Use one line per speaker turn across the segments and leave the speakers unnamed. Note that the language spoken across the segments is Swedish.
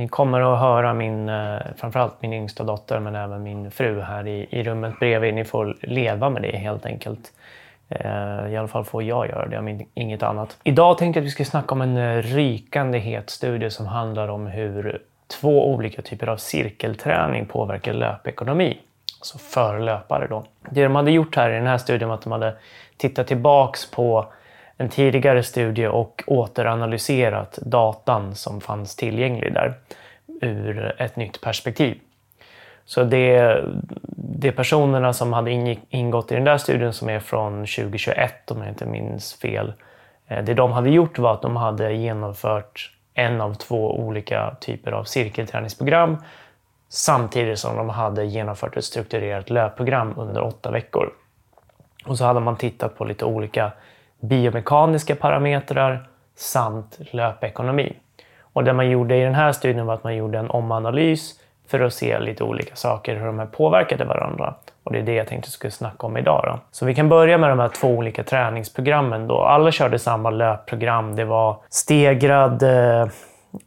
Ni kommer att höra min, eh, framförallt min yngsta dotter men även min fru här i, i rummet bredvid. Ni får leva med det helt enkelt. Eh, I alla fall får jag göra det, om inget annat. Idag tänkte jag att vi ska snacka om en eh, rykande het studie som handlar om hur två olika typer av cirkelträning påverkar löpekonomi. Alltså för löpare då. Det de hade gjort här i den här studien var att de hade tittat tillbaks på en tidigare studie och återanalyserat datan som fanns tillgänglig där ur ett nytt perspektiv. Så det, det personerna som hade ingått i den där studien som är från 2021 om jag inte minns fel. Eh, det de hade gjort var att de hade genomfört en av två olika typer av cirkelträningsprogram samtidigt som de hade genomfört ett strukturerat löpprogram under åtta veckor. Och så hade man tittat på lite olika biomekaniska parametrar samt löpekonomi. Och det man gjorde i den här studien var att man gjorde en omanalys för att se lite olika saker, hur de här påverkade varandra. Och det är det jag tänkte skulle snacka om idag. Då. Så vi kan börja med de här två olika träningsprogrammen. Då. Alla körde samma löpprogram. Det var stegrad eh,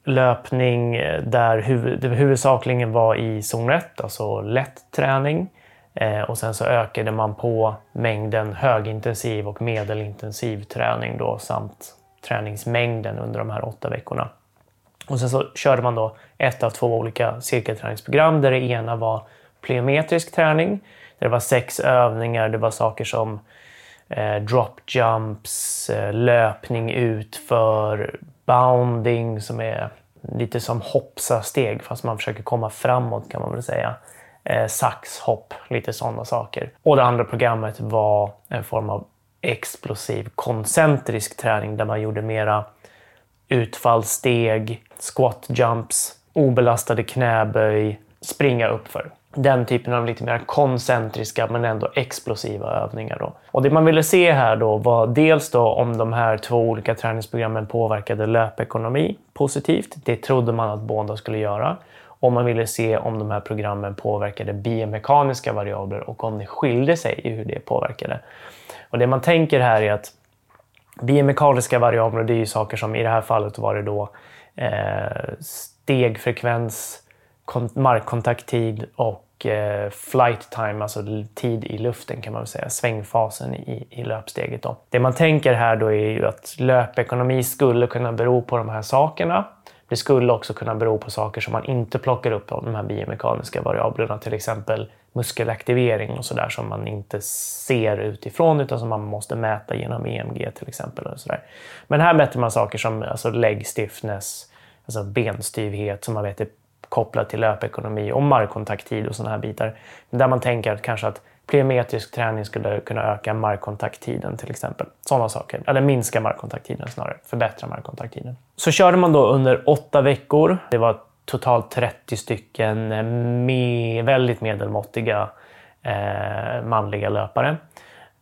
löpning eh, där huv det huvudsakligen var i zon 1, alltså lätt träning. Eh, och sen så ökade man på mängden högintensiv och medelintensiv träning då, samt träningsmängden under de här åtta veckorna. Och sen så körde man då ett av två olika cirkelträningsprogram där det ena var plyometrisk träning. Där det var sex övningar. Det var saker som eh, drop jumps, eh, löpning ut för bounding som är lite som hoppsa-steg fast man försöker komma framåt kan man väl säga. Eh, saxhopp, lite sådana saker. Och det andra programmet var en form av explosiv koncentrisk träning där man gjorde mera utfallssteg, squat jumps, obelastade knäböj, springa uppför. Den typen av lite mer koncentriska men ändå explosiva övningar. Då. Och det man ville se här då var dels då om de här två olika träningsprogrammen påverkade löpekonomi positivt. Det trodde man att båda skulle göra. Och man ville se om de här programmen påverkade biomekaniska variabler och om det skilde sig i hur det påverkade. Och det man tänker här är att biomekaniska variabler, det är ju saker som i det här fallet var det då eh, stegfrekvens, markkontakttid och eh, flight time, alltså tid i luften kan man väl säga, svängfasen i, i löpsteget. Då. Det man tänker här då är ju att löpekonomi skulle kunna bero på de här sakerna. Det skulle också kunna bero på saker som man inte plockar upp av de här biomekaniska variablerna, till exempel muskelaktivering och sådär som man inte ser utifrån utan som man måste mäta genom EMG till exempel. Och så där. Men här mäter man saker som alltså leg stiffness, alltså benstyvhet som man vet är kopplat till löpekonomi och markkontakttid och sådana här bitar. Där man tänker att kanske att plyometrisk träning skulle kunna öka markkontakttiden till exempel. Sådana saker. Eller minska markkontakttiden snarare. Förbättra markkontakttiden. Så körde man då under åtta veckor. Det var totalt 30 stycken eh, med väldigt medelmåttiga eh, manliga löpare.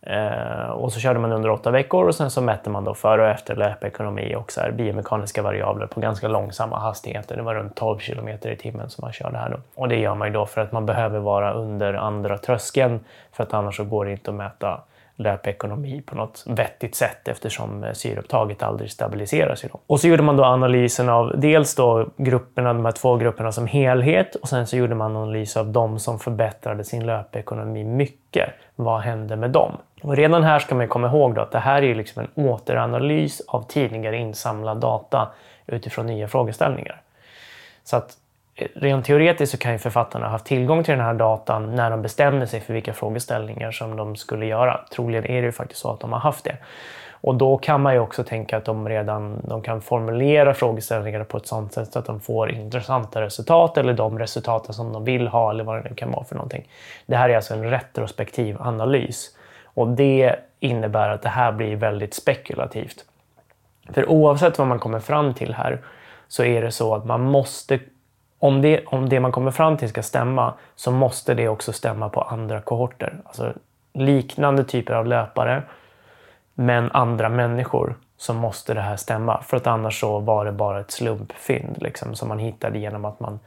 Eh, och så körde man under åtta veckor och sen så mätte man då före och efter löpekonomi och så här biomekaniska variabler på ganska långsamma hastigheter. Det var runt 12 kilometer i timmen som man körde här då. Och det gör man ju då för att man behöver vara under andra tröskeln för att annars så går det inte att mäta löpekonomi på något vettigt sätt eftersom eh, syreupptaget aldrig stabiliseras. Och så gjorde man då analysen av dels då grupperna, de här två grupperna som helhet och sen så gjorde man analys av de som förbättrade sin löpekonomi mycket. Vad hände med dem? Och redan här ska man komma ihåg att det här är liksom en återanalys av tidigare insamlad data utifrån nya frågeställningar. Så att eh, rent teoretiskt så kan ju författarna ha haft tillgång till den här datan när de bestämde sig för vilka frågeställningar som de skulle göra. Troligen är det ju faktiskt så att de har haft det. Och då kan man ju också tänka att de redan de kan formulera frågeställningar på ett sådant sätt så att de får intressanta resultat eller de resultaten som de vill ha eller vad det nu kan vara för någonting. Det här är alltså en retrospektiv analys och det innebär att det här blir väldigt spekulativt. För oavsett vad man kommer fram till här så är det så att man måste om det, om det man kommer fram till ska stämma så måste det också stämma på andra kohorter. Alltså liknande typer av löpare, men andra människor så måste det här stämma. För att annars så var det bara ett slumpfynd liksom, som man hittade genom att man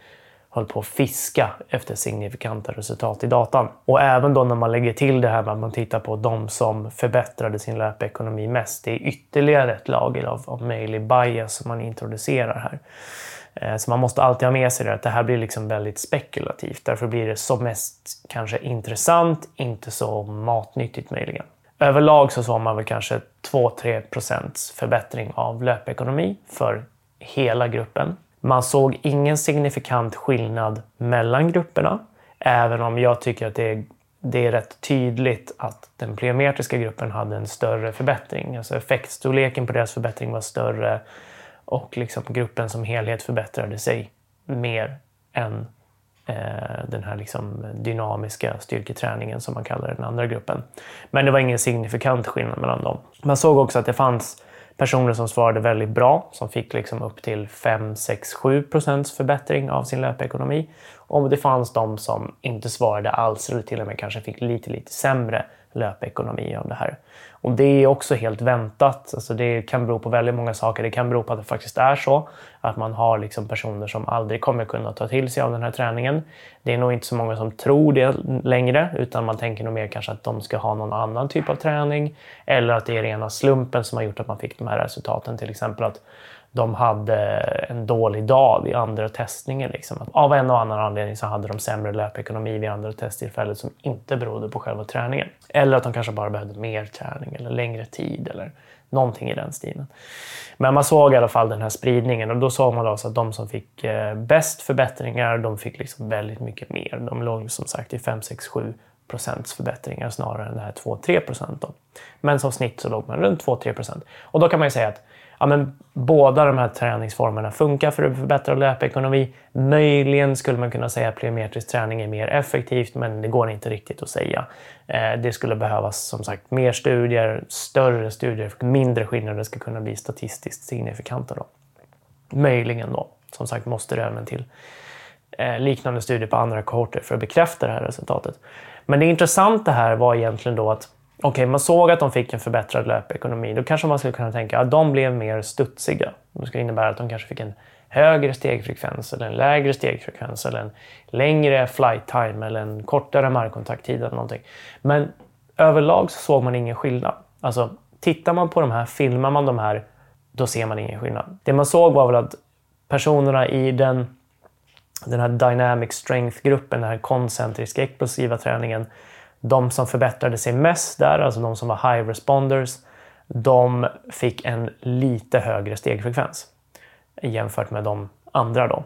höll på att fiska efter signifikanta resultat i datan. Och även då när man lägger till det här med att man tittar på de som förbättrade sin löpekonomi mest. Det är ytterligare ett lager av, av möjlig bias som man introducerar här. Eh, så man måste alltid ha med sig det att det här blir liksom väldigt spekulativt. Därför blir det som mest kanske intressant, inte så matnyttigt möjligen. Överlag så såg man väl kanske 2-3 procents förbättring av löpekonomi för hela gruppen. Man såg ingen signifikant skillnad mellan grupperna, även om jag tycker att det är, det är rätt tydligt att den plyometriska gruppen hade en större förbättring. Alltså effektstorleken på deras förbättring var större och liksom gruppen som helhet förbättrade sig mer än eh, den här liksom dynamiska styrketräningen som man kallar den andra gruppen. Men det var ingen signifikant skillnad mellan dem. Man såg också att det fanns personer som svarade väldigt bra, som fick liksom upp till 5, 6, 7 procents förbättring av sin löpekonomi. Och det fanns de som inte svarade alls eller till och med kanske fick lite, lite sämre löpekonomi av det här. Och det är också helt väntat. Alltså det kan bero på väldigt många saker. Det kan bero på att det faktiskt är så att man har liksom personer som aldrig kommer kunna ta till sig av den här träningen. Det är nog inte så många som tror det längre, utan man tänker nog mer kanske att de ska ha någon annan typ av träning eller att det är rena slumpen som har gjort att man fick de här resultaten. Till exempel att de hade en dålig dag vid andra testningen. Liksom. Av en och annan anledning så hade de sämre löpekonomi vid andra testtillfället som inte berodde på själva träningen. Eller att de kanske bara behövde mer träning eller längre tid eller någonting i den stilen. Men man såg i alla fall den här spridningen och då såg man alltså att de som fick eh, bäst förbättringar, de fick liksom väldigt mycket mer. De låg som sagt i 5, 6, 7 procents förbättringar snarare än det här 2-3 procent. Men som snitt så låg man runt 2-3 procent. Och då kan man ju säga att ja, men båda de här träningsformerna funkar för att förbättra löpekonomi. Möjligen skulle man kunna säga att plyometrisk träning är mer effektivt, men det går inte riktigt att säga. Eh, det skulle behövas som sagt mer studier, större studier, mindre skillnader ska kunna bli statistiskt signifikanta. Då. Möjligen då. Som sagt måste det även till eh, liknande studier på andra kohorter för att bekräfta det här resultatet. Men det intressanta här var egentligen då att Okej, okay, man såg att de fick en förbättrad löpekonomi. Då kanske man skulle kunna tänka att de blev mer studsiga. Det skulle innebära att de kanske fick en högre stegfrekvens eller en lägre stegfrekvens eller en längre flight time eller en kortare markkontakttid eller någonting. Men överlag så såg man ingen skillnad. Alltså, tittar man på de här, filmar man de här, då ser man ingen skillnad. Det man såg var väl att personerna i den, den här dynamic strength-gruppen, den här koncentriska explosiva träningen, de som förbättrade sig mest där, alltså de som var high responders, de fick en lite högre stegfrekvens jämfört med de andra. Då.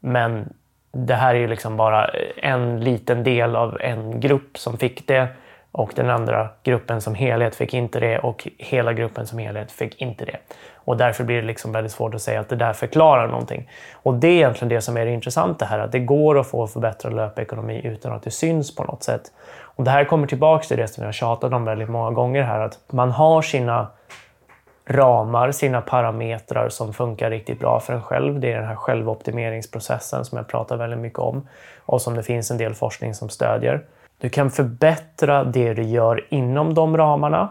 Men det här är ju liksom bara en liten del av en grupp som fick det och den andra gruppen som helhet fick inte det och hela gruppen som helhet fick inte det. Och därför blir det liksom väldigt svårt att säga att det där förklarar någonting. Och det är egentligen det som är det intressanta här, att det går att få förbättrad löpekonomi utan att det syns på något sätt. Och det här kommer tillbaka till det som jag har tjatat om väldigt många gånger här, att man har sina ramar, sina parametrar som funkar riktigt bra för en själv. Det är den här självoptimeringsprocessen som jag pratar väldigt mycket om och som det finns en del forskning som stödjer. Du kan förbättra det du gör inom de ramarna,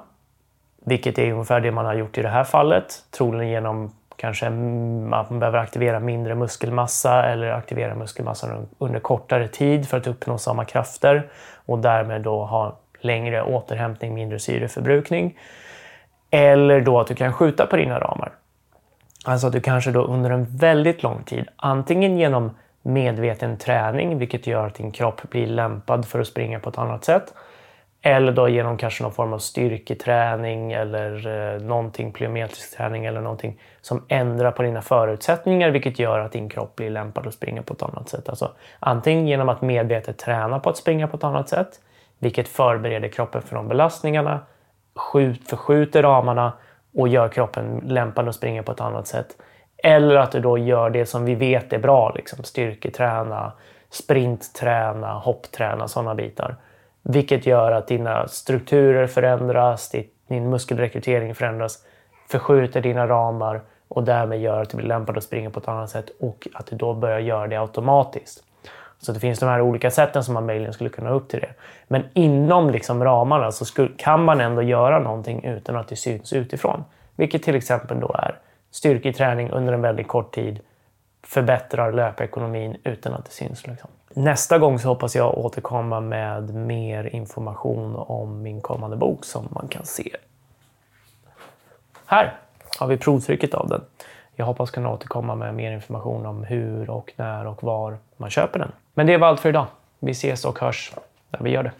vilket är ungefär det man har gjort i det här fallet. Troligen genom kanske att man behöver aktivera mindre muskelmassa eller aktivera muskelmassan under kortare tid för att uppnå samma krafter och därmed då ha längre återhämtning, mindre syreförbrukning. Eller då att du kan skjuta på dina ramar. Alltså att du kanske då under en väldigt lång tid, antingen genom medveten träning, vilket gör att din kropp blir lämpad för att springa på ett annat sätt. Eller då genom kanske någon form av styrketräning eller eh, någonting, plyometrisk träning eller någonting som ändrar på dina förutsättningar vilket gör att din kropp blir lämpad att springa på ett annat sätt. Alltså, antingen genom att medvetet träna på att springa på ett annat sätt, vilket förbereder kroppen för de belastningarna, skjut, förskjuter ramarna och gör kroppen lämpad att springa på ett annat sätt. Eller att du då gör det som vi vet är bra, liksom styrketräna, sprintträna, hoppträna, sådana bitar. Vilket gör att dina strukturer förändras, din muskelrekrytering förändras, förskjuter dina ramar och därmed gör att du blir lämpad att springa på ett annat sätt och att du då börjar göra det automatiskt. Så det finns de här olika sätten som man möjligen skulle kunna upp till det. Men inom liksom ramarna så kan man ändå göra någonting utan att det syns utifrån. Vilket till exempel då är styrketräning under en väldigt kort tid förbättrar löpekonomin utan att det syns. Liksom. Nästa gång så hoppas jag återkomma med mer information om min kommande bok som man kan se. Här har vi provtrycket av den. Jag hoppas kunna återkomma med mer information om hur och när och var man köper den. Men det var allt för idag. Vi ses och hörs när vi gör det.